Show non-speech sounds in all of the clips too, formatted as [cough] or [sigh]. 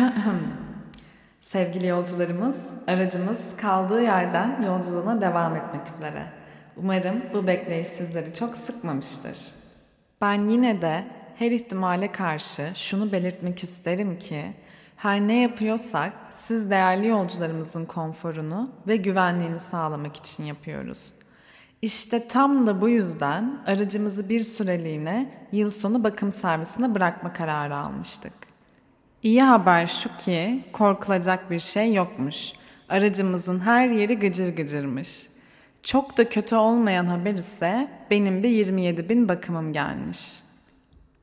[clears throat] Sevgili yolcularımız, aracımız kaldığı yerden yolculuğuna devam etmek üzere. Umarım bu bekleyiş sizleri çok sıkmamıştır. Ben yine de her ihtimale karşı şunu belirtmek isterim ki, her ne yapıyorsak siz değerli yolcularımızın konforunu ve güvenliğini sağlamak için yapıyoruz. İşte tam da bu yüzden aracımızı bir süreliğine yıl sonu bakım servisine bırakma kararı almıştık. İyi haber şu ki korkulacak bir şey yokmuş. Aracımızın her yeri gıcır gıcırmış. Çok da kötü olmayan haber ise benim bir 27 bin bakımım gelmiş.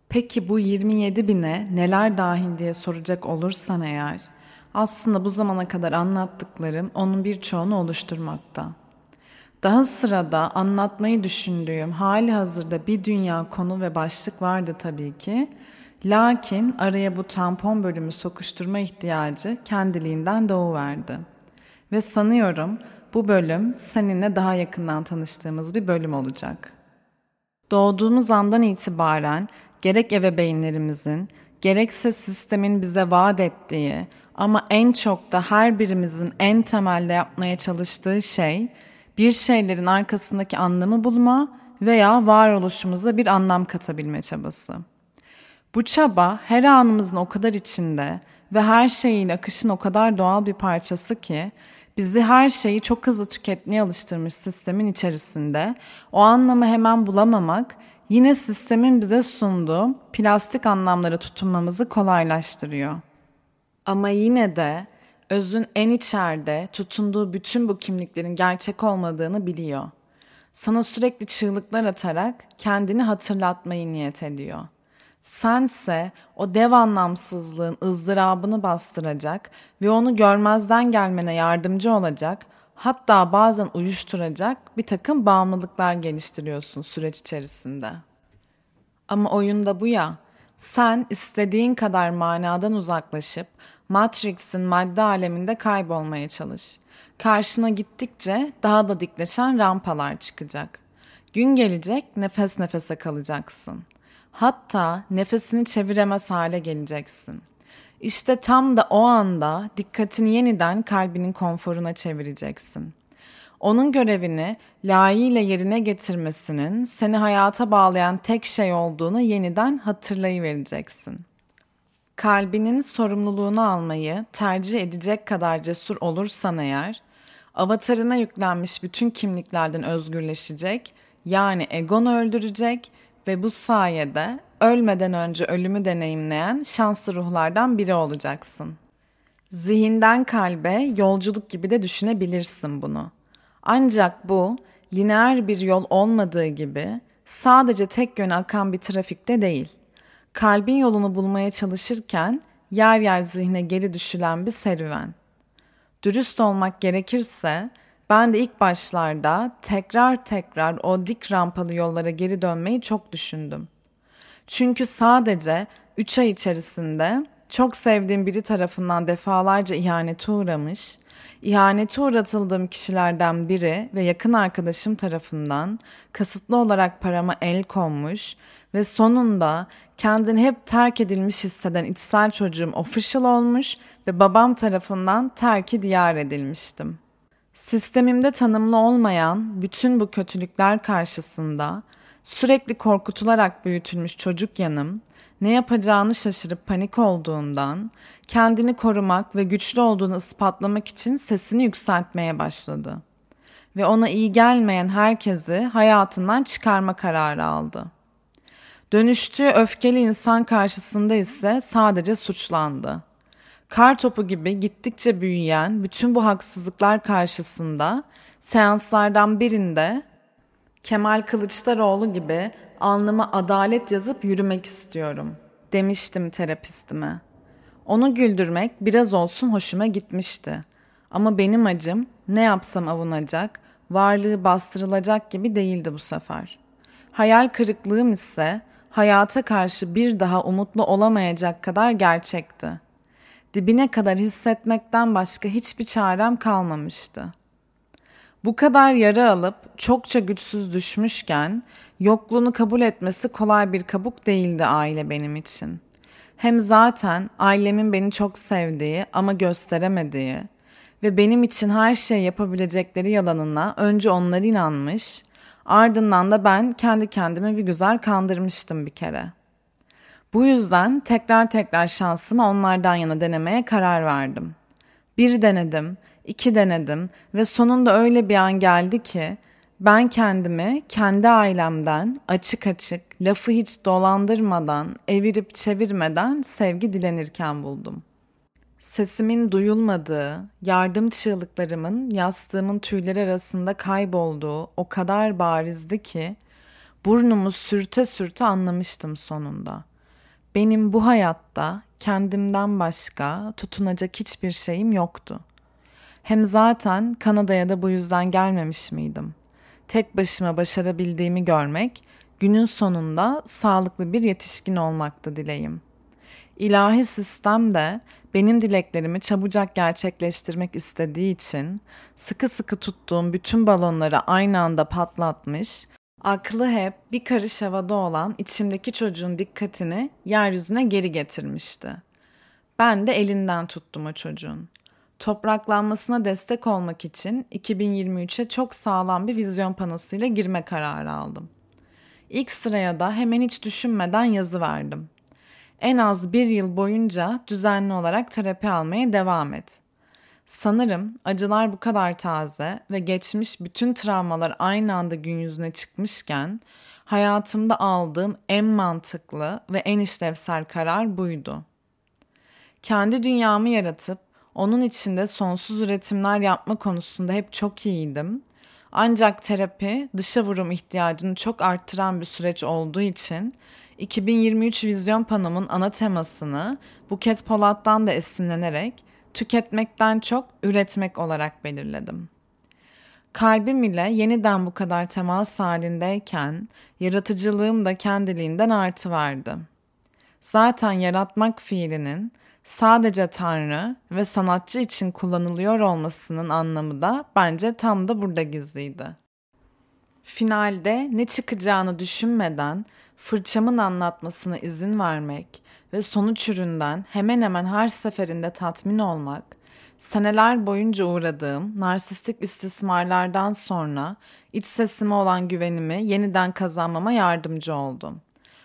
Peki bu 27 bine neler dahil diye soracak olursan eğer, aslında bu zamana kadar anlattıklarım onun birçoğunu oluşturmakta. Daha sırada anlatmayı düşündüğüm hali hazırda bir dünya konu ve başlık vardı tabii ki. Lakin araya bu tampon bölümü sokuşturma ihtiyacı kendiliğinden doğuverdi. Ve sanıyorum bu bölüm seninle daha yakından tanıştığımız bir bölüm olacak. Doğduğumuz andan itibaren gerek ebeveynlerimizin, gerekse sistemin bize vaat ettiği ama en çok da her birimizin en temelde yapmaya çalıştığı şey bir şeylerin arkasındaki anlamı bulma veya varoluşumuza bir anlam katabilme çabası. Bu çaba her anımızın o kadar içinde ve her şeyin akışın o kadar doğal bir parçası ki bizi her şeyi çok hızlı tüketmeye alıştırmış sistemin içerisinde o anlamı hemen bulamamak yine sistemin bize sunduğu plastik anlamlara tutunmamızı kolaylaştırıyor. Ama yine de özün en içeride tutunduğu bütün bu kimliklerin gerçek olmadığını biliyor. Sana sürekli çığlıklar atarak kendini hatırlatmayı niyet ediyor. Sense o dev anlamsızlığın ızdırabını bastıracak ve onu görmezden gelmene yardımcı olacak, hatta bazen uyuşturacak bir takım bağımlılıklar geliştiriyorsun süreç içerisinde. Ama oyunda bu ya, sen istediğin kadar manadan uzaklaşıp Matrix'in madde aleminde kaybolmaya çalış. Karşına gittikçe daha da dikleşen rampalar çıkacak. Gün gelecek nefes nefese kalacaksın. Hatta nefesini çeviremez hale geleceksin. İşte tam da o anda dikkatini yeniden kalbinin konforuna çevireceksin. Onun görevini layığıyla yerine getirmesinin seni hayata bağlayan tek şey olduğunu yeniden hatırlayıvereceksin. Kalbinin sorumluluğunu almayı tercih edecek kadar cesur olursan eğer, avatarına yüklenmiş bütün kimliklerden özgürleşecek, yani egonu öldürecek ve bu sayede ölmeden önce ölümü deneyimleyen şanslı ruhlardan biri olacaksın. Zihinden kalbe yolculuk gibi de düşünebilirsin bunu. Ancak bu lineer bir yol olmadığı gibi sadece tek yöne akan bir trafikte değil. Kalbin yolunu bulmaya çalışırken yer yer zihne geri düşülen bir serüven. Dürüst olmak gerekirse ben de ilk başlarda tekrar tekrar o dik rampalı yollara geri dönmeyi çok düşündüm. Çünkü sadece 3 ay içerisinde çok sevdiğim biri tarafından defalarca ihanete uğramış, ihanete uğratıldığım kişilerden biri ve yakın arkadaşım tarafından kasıtlı olarak parama el konmuş ve sonunda kendini hep terk edilmiş hisseden içsel çocuğum official olmuş ve babam tarafından terki diyar edilmiştim.'' Sistemimde tanımlı olmayan bütün bu kötülükler karşısında sürekli korkutularak büyütülmüş çocuk yanım ne yapacağını şaşırıp panik olduğundan kendini korumak ve güçlü olduğunu ispatlamak için sesini yükseltmeye başladı. Ve ona iyi gelmeyen herkesi hayatından çıkarma kararı aldı. Dönüştüğü öfkeli insan karşısında ise sadece suçlandı kar topu gibi gittikçe büyüyen bütün bu haksızlıklar karşısında seanslardan birinde Kemal Kılıçdaroğlu gibi alnıma adalet yazıp yürümek istiyorum demiştim terapistime. Onu güldürmek biraz olsun hoşuma gitmişti. Ama benim acım ne yapsam avunacak, varlığı bastırılacak gibi değildi bu sefer. Hayal kırıklığım ise hayata karşı bir daha umutlu olamayacak kadar gerçekti dibine kadar hissetmekten başka hiçbir çarem kalmamıştı. Bu kadar yara alıp çokça güçsüz düşmüşken yokluğunu kabul etmesi kolay bir kabuk değildi aile benim için. Hem zaten ailemin beni çok sevdiği ama gösteremediği ve benim için her şey yapabilecekleri yalanına önce onları inanmış, ardından da ben kendi kendime bir güzel kandırmıştım bir kere. Bu yüzden tekrar tekrar şansımı onlardan yana denemeye karar verdim. Bir denedim, iki denedim ve sonunda öyle bir an geldi ki ben kendimi kendi ailemden açık açık lafı hiç dolandırmadan, evirip çevirmeden sevgi dilenirken buldum. Sesimin duyulmadığı, yardım çığlıklarımın yastığımın tüyleri arasında kaybolduğu o kadar barizdi ki burnumu sürte sürte anlamıştım sonunda. Benim bu hayatta kendimden başka tutunacak hiçbir şeyim yoktu. Hem zaten Kanada'ya da bu yüzden gelmemiş miydim? Tek başıma başarabildiğimi görmek, günün sonunda sağlıklı bir yetişkin olmaktı dileğim. İlahi sistem de benim dileklerimi çabucak gerçekleştirmek istediği için sıkı sıkı tuttuğum bütün balonları aynı anda patlatmış, aklı hep bir karış havada olan içimdeki çocuğun dikkatini yeryüzüne geri getirmişti. Ben de elinden tuttum o çocuğun. Topraklanmasına destek olmak için 2023'e çok sağlam bir vizyon panosuyla girme kararı aldım. İlk sıraya da hemen hiç düşünmeden yazı verdim en az bir yıl boyunca düzenli olarak terapi almaya devam et. Sanırım acılar bu kadar taze ve geçmiş bütün travmalar aynı anda gün yüzüne çıkmışken hayatımda aldığım en mantıklı ve en işlevsel karar buydu. Kendi dünyamı yaratıp onun içinde sonsuz üretimler yapma konusunda hep çok iyiydim. Ancak terapi dışa vurum ihtiyacını çok arttıran bir süreç olduğu için 2023 vizyon panomun ana temasını Buket Polat'tan da esinlenerek tüketmekten çok üretmek olarak belirledim. Kalbim ile yeniden bu kadar temas halindeyken yaratıcılığım da kendiliğinden artı verdi. Zaten yaratmak fiilinin sadece Tanrı ve sanatçı için kullanılıyor olmasının anlamı da bence tam da burada gizliydi. Finalde ne çıkacağını düşünmeden fırçamın anlatmasına izin vermek ve sonuç üründen hemen hemen her seferinde tatmin olmak, seneler boyunca uğradığım narsistik istismarlardan sonra iç sesime olan güvenimi yeniden kazanmama yardımcı oldum.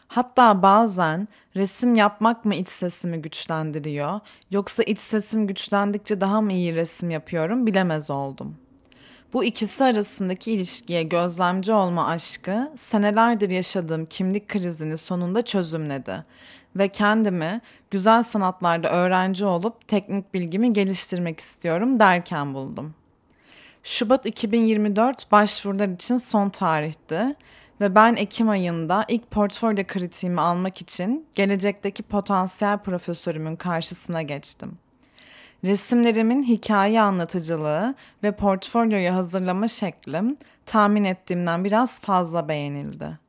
Hatta bazen resim yapmak mı iç sesimi güçlendiriyor yoksa iç sesim güçlendikçe daha mı iyi resim yapıyorum bilemez oldum. Bu ikisi arasındaki ilişkiye gözlemci olma aşkı senelerdir yaşadığım kimlik krizini sonunda çözümledi ve kendimi güzel sanatlarda öğrenci olup teknik bilgimi geliştirmek istiyorum derken buldum. Şubat 2024 başvurular için son tarihti ve ben Ekim ayında ilk portfolyo kritiğimi almak için gelecekteki potansiyel profesörümün karşısına geçtim. Resimlerimin hikaye anlatıcılığı ve portfolyoyu hazırlama şeklim tahmin ettiğimden biraz fazla beğenildi.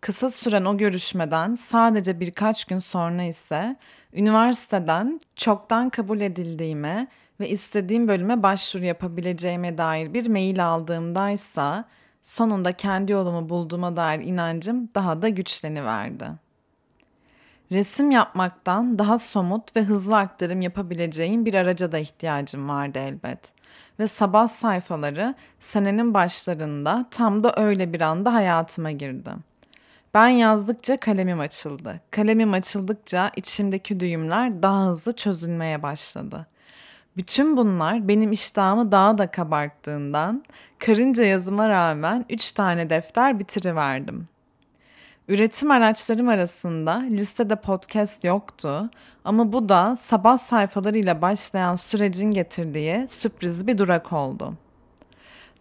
Kısa süren o görüşmeden sadece birkaç gün sonra ise üniversiteden çoktan kabul edildiğime ve istediğim bölüme başvuru yapabileceğime dair bir mail aldığımdaysa sonunda kendi yolumu bulduğuma dair inancım daha da güçleniverdi. Resim yapmaktan daha somut ve hızlı aktarım yapabileceğim bir araca da ihtiyacım vardı elbet. Ve sabah sayfaları senenin başlarında tam da öyle bir anda hayatıma girdi. Ben yazdıkça kalemim açıldı. Kalemim açıldıkça içimdeki düğümler daha hızlı çözülmeye başladı. Bütün bunlar benim iştahımı daha da kabarttığından karınca yazıma rağmen üç tane defter bitiriverdim. Üretim araçlarım arasında listede podcast yoktu ama bu da sabah sayfalarıyla başlayan sürecin getirdiği sürpriz bir durak oldu.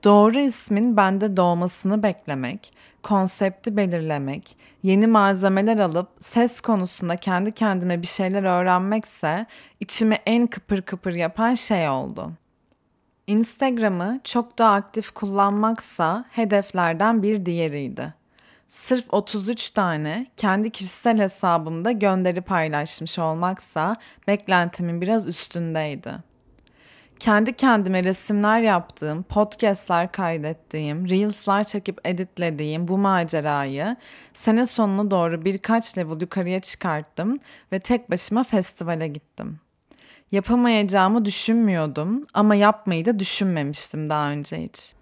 Doğru ismin bende doğmasını beklemek, konsepti belirlemek, yeni malzemeler alıp ses konusunda kendi kendime bir şeyler öğrenmekse içimi en kıpır kıpır yapan şey oldu. Instagram'ı çok daha aktif kullanmaksa hedeflerden bir diğeriydi sırf 33 tane kendi kişisel hesabımda gönderi paylaşmış olmaksa beklentimin biraz üstündeydi. Kendi kendime resimler yaptığım, podcastler kaydettiğim, reels'lar çekip editlediğim bu macerayı sene sonuna doğru birkaç level yukarıya çıkarttım ve tek başıma festivale gittim. Yapamayacağımı düşünmüyordum ama yapmayı da düşünmemiştim daha önce hiç.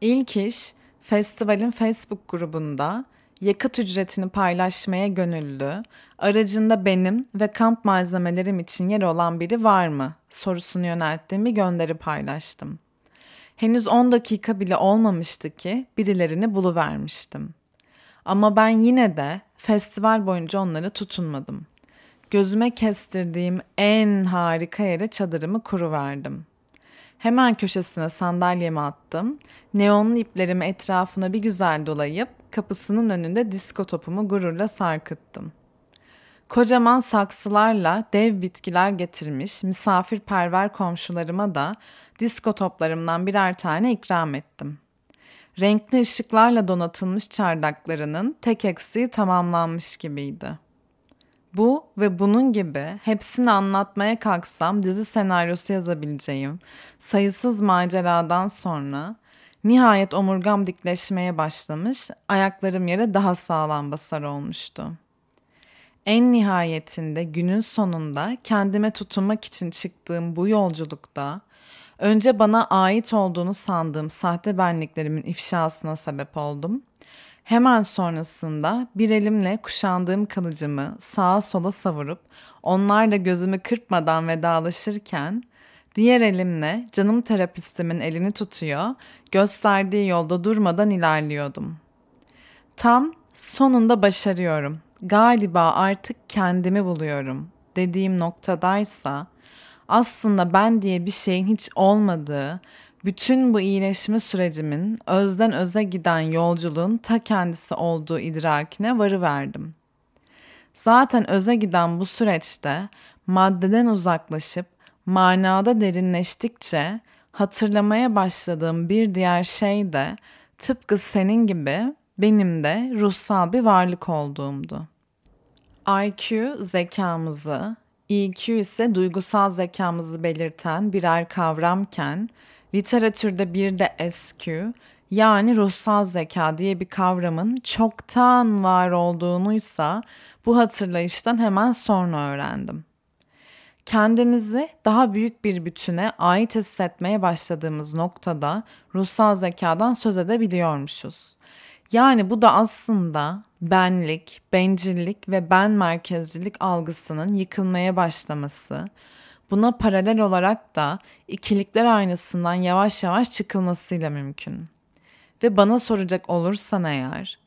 İlk iş festivalin Facebook grubunda yakıt ücretini paylaşmaya gönüllü, aracında benim ve kamp malzemelerim için yer olan biri var mı sorusunu yönelttiğim gönderi paylaştım. Henüz 10 dakika bile olmamıştı ki birilerini buluvermiştim. Ama ben yine de festival boyunca onları tutunmadım. Gözüme kestirdiğim en harika yere çadırımı kuruverdim. Hemen köşesine sandalyemi attım. Neonlu iplerimi etrafına bir güzel dolayıp kapısının önünde disko topumu gururla sarkıttım. Kocaman saksılarla dev bitkiler getirmiş misafirperver komşularıma da disko toplarımdan birer tane ikram ettim. Renkli ışıklarla donatılmış çardaklarının tek eksiği tamamlanmış gibiydi. Bu ve bunun gibi hepsini anlatmaya kalksam dizi senaryosu yazabileceğim sayısız maceradan sonra nihayet omurgam dikleşmeye başlamış, ayaklarım yere daha sağlam basar olmuştu. En nihayetinde günün sonunda kendime tutunmak için çıktığım bu yolculukta önce bana ait olduğunu sandığım sahte benliklerimin ifşasına sebep oldum Hemen sonrasında bir elimle kuşandığım kılıcımı sağa sola savurup onlarla gözümü kırpmadan vedalaşırken diğer elimle canım terapistimin elini tutuyor, gösterdiği yolda durmadan ilerliyordum. Tam sonunda başarıyorum. Galiba artık kendimi buluyorum dediğim noktadaysa aslında ben diye bir şeyin hiç olmadığı bütün bu iyileşme sürecimin özden öze giden yolculuğun ta kendisi olduğu idrakine varıverdim. Zaten öze giden bu süreçte maddeden uzaklaşıp manada derinleştikçe hatırlamaya başladığım bir diğer şey de tıpkı senin gibi benim de ruhsal bir varlık olduğumdu. IQ zekamızı, EQ ise duygusal zekamızı belirten birer kavramken Literatürde bir de SQ yani ruhsal zeka diye bir kavramın çoktan var olduğunuysa bu hatırlayıştan hemen sonra öğrendim. Kendimizi daha büyük bir bütüne ait hissetmeye başladığımız noktada ruhsal zekadan söz edebiliyormuşuz. Yani bu da aslında benlik, bencillik ve ben merkezcilik algısının yıkılmaya başlaması, Buna paralel olarak da ikilikler aynasından yavaş yavaş çıkılmasıyla mümkün. Ve bana soracak olursan eğer,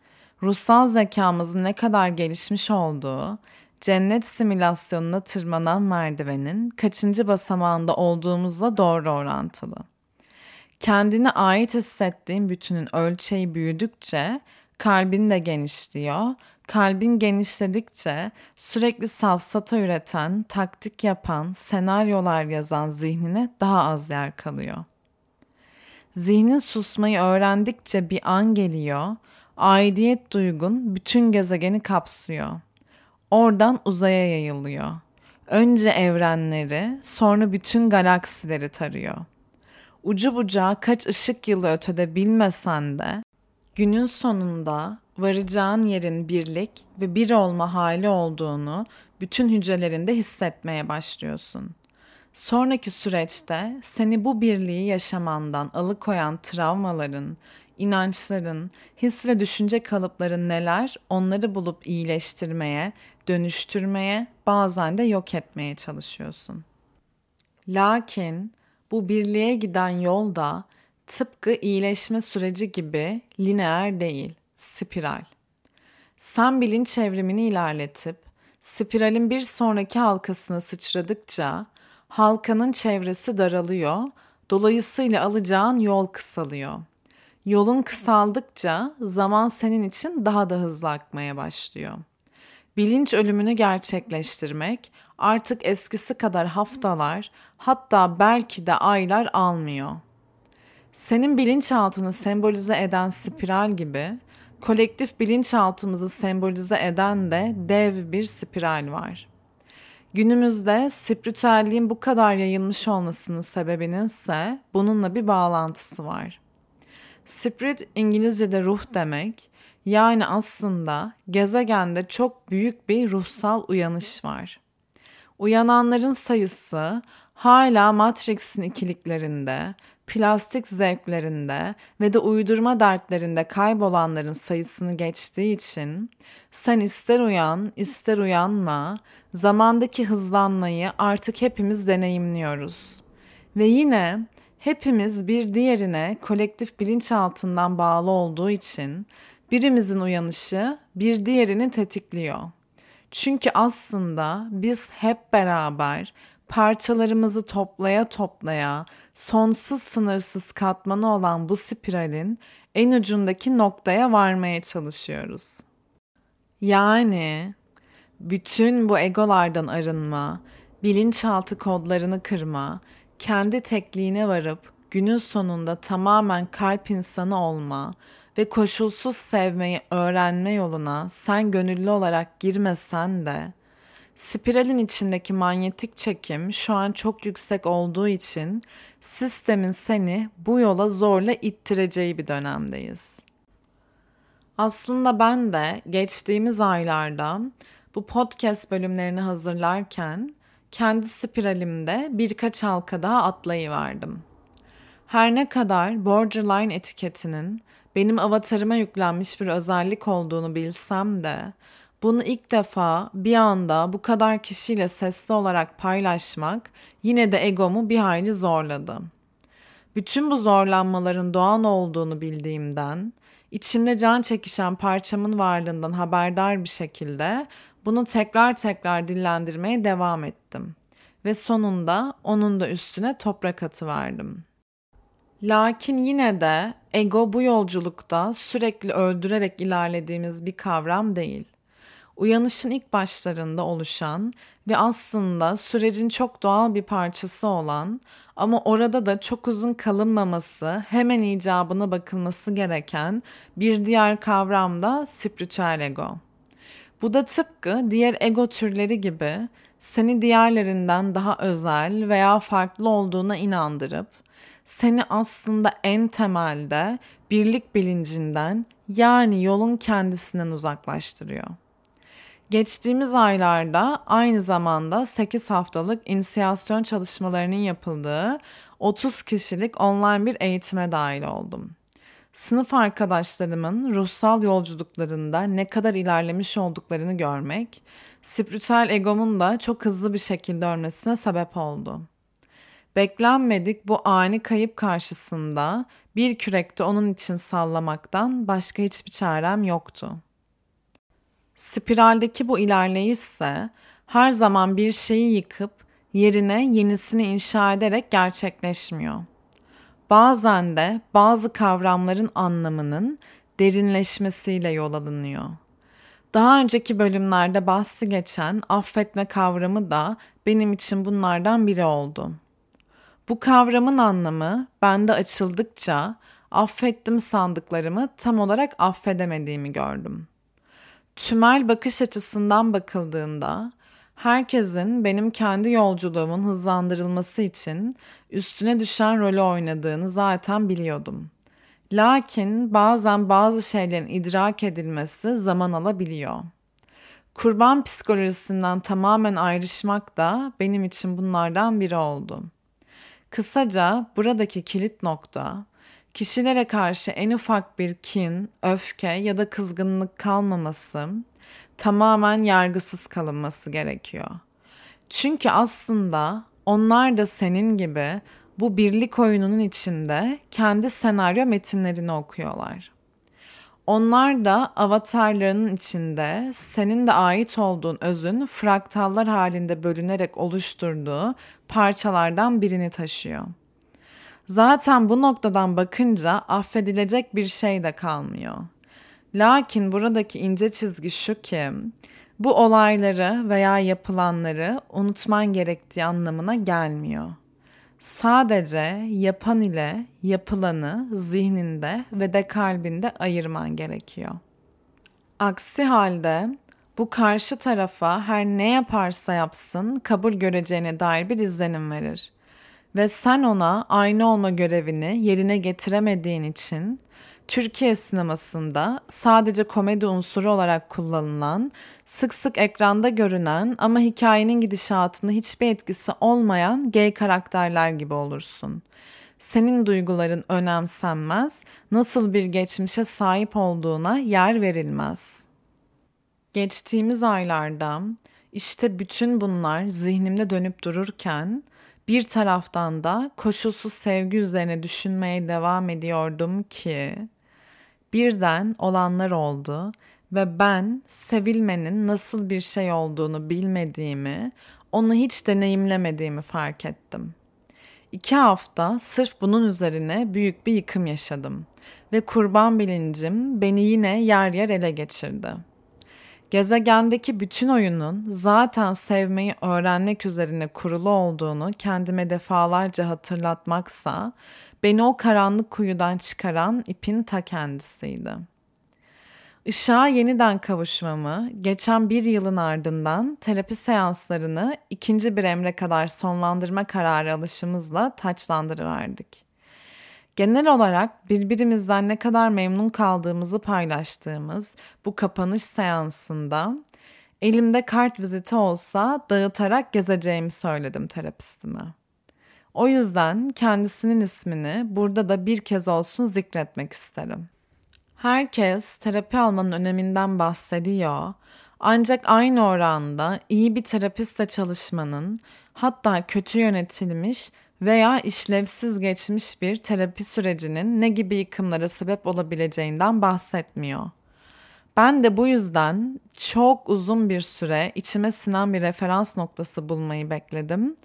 ruhsal zekamızın ne kadar gelişmiş olduğu, cennet simülasyonuna tırmanan merdivenin kaçıncı basamağında olduğumuzla doğru orantılı. Kendine ait hissettiğin bütünün ölçeği büyüdükçe kalbin de genişliyor Kalbin genişledikçe sürekli safsata üreten, taktik yapan, senaryolar yazan zihnine daha az yer kalıyor. Zihnin susmayı öğrendikçe bir an geliyor, aidiyet duygun bütün gezegeni kapsıyor. Oradan uzaya yayılıyor. Önce evrenleri, sonra bütün galaksileri tarıyor. Ucu bucağı kaç ışık yılı ötede bilmesen de günün sonunda varacağın yerin birlik ve bir olma hali olduğunu bütün hücrelerinde hissetmeye başlıyorsun. Sonraki süreçte seni bu birliği yaşamandan alıkoyan travmaların, inançların, his ve düşünce kalıpların neler onları bulup iyileştirmeye, dönüştürmeye, bazen de yok etmeye çalışıyorsun. Lakin bu birliğe giden yolda tıpkı iyileşme süreci gibi lineer değil spiral. Sen bilinç evrimini ilerletip spiralin bir sonraki halkasına sıçradıkça halkanın çevresi daralıyor, dolayısıyla alacağın yol kısalıyor. Yolun kısaldıkça zaman senin için daha da hızlı akmaya başlıyor. Bilinç ölümünü gerçekleştirmek artık eskisi kadar haftalar, hatta belki de aylar almıyor. Senin bilinçaltını sembolize eden spiral gibi kolektif bilinçaltımızı sembolize eden de dev bir spiral var. Günümüzde spiritüelliğin bu kadar yayılmış olmasının sebebinin ise bununla bir bağlantısı var. Spirit İngilizce'de ruh demek. Yani aslında gezegende çok büyük bir ruhsal uyanış var. Uyananların sayısı hala Matrix'in ikiliklerinde, plastik zevklerinde ve de uydurma dertlerinde kaybolanların sayısını geçtiği için sen ister uyan ister uyanma zamandaki hızlanmayı artık hepimiz deneyimliyoruz. Ve yine hepimiz bir diğerine kolektif bilinç altından bağlı olduğu için birimizin uyanışı bir diğerini tetikliyor. Çünkü aslında biz hep beraber parçalarımızı toplaya toplaya sonsuz sınırsız katmanı olan bu spiralin en ucundaki noktaya varmaya çalışıyoruz. Yani bütün bu egolardan arınma, bilinçaltı kodlarını kırma, kendi tekliğine varıp günün sonunda tamamen kalp insanı olma ve koşulsuz sevmeyi öğrenme yoluna sen gönüllü olarak girmesen de spiralin içindeki manyetik çekim şu an çok yüksek olduğu için sistemin seni bu yola zorla ittireceği bir dönemdeyiz. Aslında ben de geçtiğimiz aylarda bu podcast bölümlerini hazırlarken kendi spiralimde birkaç halka daha atlayıverdim. Her ne kadar borderline etiketinin benim avatarıma yüklenmiş bir özellik olduğunu bilsem de bunu ilk defa bir anda bu kadar kişiyle sesli olarak paylaşmak yine de egomu bir hayli zorladı. Bütün bu zorlanmaların doğan olduğunu bildiğimden, içimde can çekişen parçamın varlığından haberdar bir şekilde bunu tekrar tekrar dillendirmeye devam ettim. Ve sonunda onun da üstüne toprak atıverdim. Lakin yine de ego bu yolculukta sürekli öldürerek ilerlediğimiz bir kavram değil uyanışın ilk başlarında oluşan ve aslında sürecin çok doğal bir parçası olan ama orada da çok uzun kalınmaması, hemen icabına bakılması gereken bir diğer kavram da spiritüel ego. Bu da tıpkı diğer ego türleri gibi seni diğerlerinden daha özel veya farklı olduğuna inandırıp seni aslında en temelde birlik bilincinden yani yolun kendisinden uzaklaştırıyor. Geçtiğimiz aylarda aynı zamanda 8 haftalık inisiyasyon çalışmalarının yapıldığı 30 kişilik online bir eğitime dahil oldum. Sınıf arkadaşlarımın ruhsal yolculuklarında ne kadar ilerlemiş olduklarını görmek, spiritüel egomun da çok hızlı bir şekilde ölmesine sebep oldu. Beklenmedik bu ani kayıp karşısında bir kürekte onun için sallamaktan başka hiçbir çarem yoktu.'' Spiraldeki bu ilerleyiş ise her zaman bir şeyi yıkıp yerine yenisini inşa ederek gerçekleşmiyor. Bazen de bazı kavramların anlamının derinleşmesiyle yol alınıyor. Daha önceki bölümlerde bahsi geçen affetme kavramı da benim için bunlardan biri oldu. Bu kavramın anlamı bende açıldıkça affettim sandıklarımı tam olarak affedemediğimi gördüm tümel bakış açısından bakıldığında herkesin benim kendi yolculuğumun hızlandırılması için üstüne düşen rolü oynadığını zaten biliyordum. Lakin bazen bazı şeylerin idrak edilmesi zaman alabiliyor. Kurban psikolojisinden tamamen ayrışmak da benim için bunlardan biri oldu. Kısaca buradaki kilit nokta kişilere karşı en ufak bir kin, öfke ya da kızgınlık kalmaması, tamamen yargısız kalınması gerekiyor. Çünkü aslında onlar da senin gibi bu birlik oyununun içinde kendi senaryo metinlerini okuyorlar. Onlar da avatarlarının içinde senin de ait olduğun özün fraktallar halinde bölünerek oluşturduğu parçalardan birini taşıyor. Zaten bu noktadan bakınca affedilecek bir şey de kalmıyor. Lakin buradaki ince çizgi şu ki bu olayları veya yapılanları unutman gerektiği anlamına gelmiyor. Sadece yapan ile yapılanı zihninde ve de kalbinde ayırman gerekiyor. Aksi halde Bu karşı tarafa her ne yaparsa yapsın kabul göreceğine dair bir izlenim verir. Ve sen ona aynı olma görevini yerine getiremediğin için Türkiye sinemasında sadece komedi unsuru olarak kullanılan, sık sık ekranda görünen ama hikayenin gidişatında hiçbir etkisi olmayan gay karakterler gibi olursun. Senin duyguların önemsenmez, nasıl bir geçmişe sahip olduğuna yer verilmez. Geçtiğimiz aylarda işte bütün bunlar zihnimde dönüp dururken bir taraftan da koşulsuz sevgi üzerine düşünmeye devam ediyordum ki birden olanlar oldu ve ben sevilmenin nasıl bir şey olduğunu bilmediğimi, onu hiç deneyimlemediğimi fark ettim. İki hafta sırf bunun üzerine büyük bir yıkım yaşadım ve kurban bilincim beni yine yer yer ele geçirdi.'' Gezegendeki bütün oyunun zaten sevmeyi öğrenmek üzerine kurulu olduğunu kendime defalarca hatırlatmaksa beni o karanlık kuyudan çıkaran ipin ta kendisiydi. Işığa yeniden kavuşmamı geçen bir yılın ardından terapi seanslarını ikinci bir emre kadar sonlandırma kararı alışımızla taçlandırıverdik. Genel olarak birbirimizden ne kadar memnun kaldığımızı paylaştığımız bu kapanış seansında elimde kart viziti olsa dağıtarak gezeceğimi söyledim terapistime. O yüzden kendisinin ismini burada da bir kez olsun zikretmek isterim. Herkes terapi almanın öneminden bahsediyor. Ancak aynı oranda iyi bir terapistle çalışmanın hatta kötü yönetilmiş veya işlevsiz geçmiş bir terapi sürecinin ne gibi yıkımlara sebep olabileceğinden bahsetmiyor. Ben de bu yüzden çok uzun bir süre içime sinen bir referans noktası bulmayı bekledim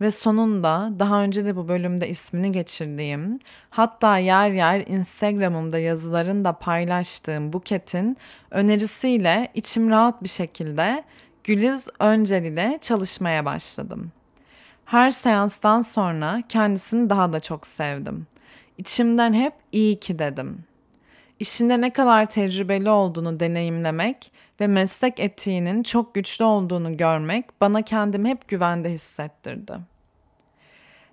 ve sonunda daha önce de bu bölümde ismini geçirdiğim, hatta yer yer Instagram'ımda yazılarında paylaştığım Buket'in önerisiyle içim rahat bir şekilde Güliz Öncel ile çalışmaya başladım. Her seanstan sonra kendisini daha da çok sevdim. İçimden hep iyi ki dedim. İşinde ne kadar tecrübeli olduğunu deneyimlemek ve meslek etiğinin çok güçlü olduğunu görmek bana kendimi hep güvende hissettirdi.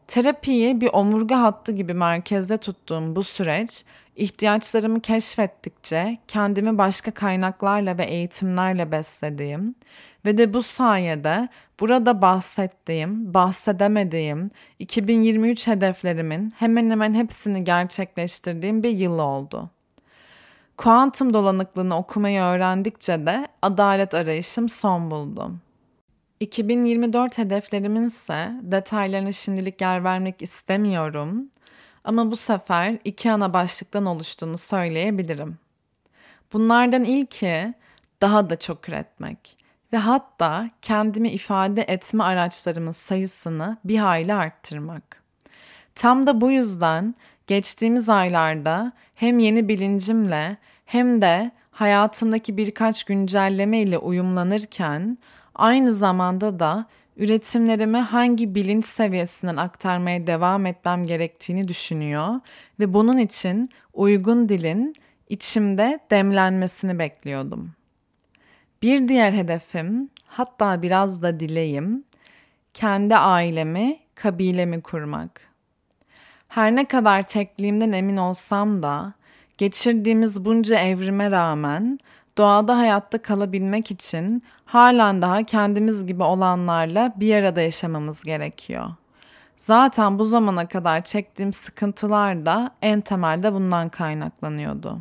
Terapiyi bir omurga hattı gibi merkezde tuttuğum bu süreç, ihtiyaçlarımı keşfettikçe kendimi başka kaynaklarla ve eğitimlerle beslediğim ve de bu sayede burada bahsettiğim, bahsedemediğim 2023 hedeflerimin hemen hemen hepsini gerçekleştirdiğim bir yıl oldu. Kuantum dolanıklığını okumayı öğrendikçe de adalet arayışım son buldu. 2024 hedeflerimin ise detaylarını şimdilik yer vermek istemiyorum ama bu sefer iki ana başlıktan oluştuğunu söyleyebilirim. Bunlardan ilki daha da çok üretmek ve hatta kendimi ifade etme araçlarımın sayısını bir hayli arttırmak. Tam da bu yüzden geçtiğimiz aylarda hem yeni bilincimle hem de hayatımdaki birkaç güncelleme ile uyumlanırken aynı zamanda da üretimlerimi hangi bilinç seviyesinden aktarmaya devam etmem gerektiğini düşünüyor ve bunun için uygun dilin içimde demlenmesini bekliyordum. Bir diğer hedefim, hatta biraz da dileğim, kendi ailemi, kabilemi kurmak. Her ne kadar tekliğimden emin olsam da geçirdiğimiz bunca evrime rağmen doğada hayatta kalabilmek için halen daha kendimiz gibi olanlarla bir arada yaşamamız gerekiyor. Zaten bu zamana kadar çektiğim sıkıntılar da en temelde bundan kaynaklanıyordu.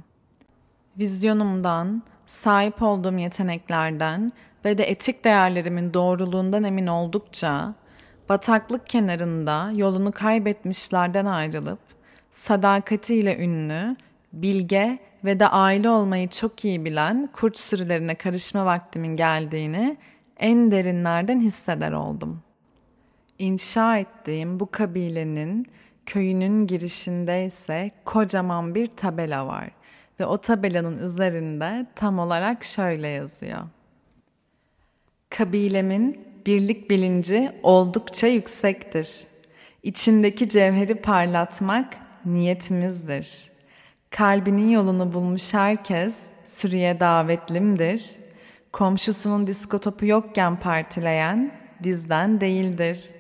Vizyonumdan, sahip olduğum yeteneklerden ve de etik değerlerimin doğruluğundan emin oldukça bataklık kenarında yolunu kaybetmişlerden ayrılıp sadakatiyle ünlü, bilge ve de aile olmayı çok iyi bilen kurt sürülerine karışma vaktimin geldiğini en derinlerden hisseder oldum. İnşa ettiğim bu kabilenin köyünün girişinde ise kocaman bir tabela var ve o tabelanın üzerinde tam olarak şöyle yazıyor. Kabilemin birlik bilinci oldukça yüksektir. İçindeki cevheri parlatmak niyetimizdir. Kalbinin yolunu bulmuş herkes sürüye davetlimdir. Komşusunun disko topu yokken partileyen bizden değildir.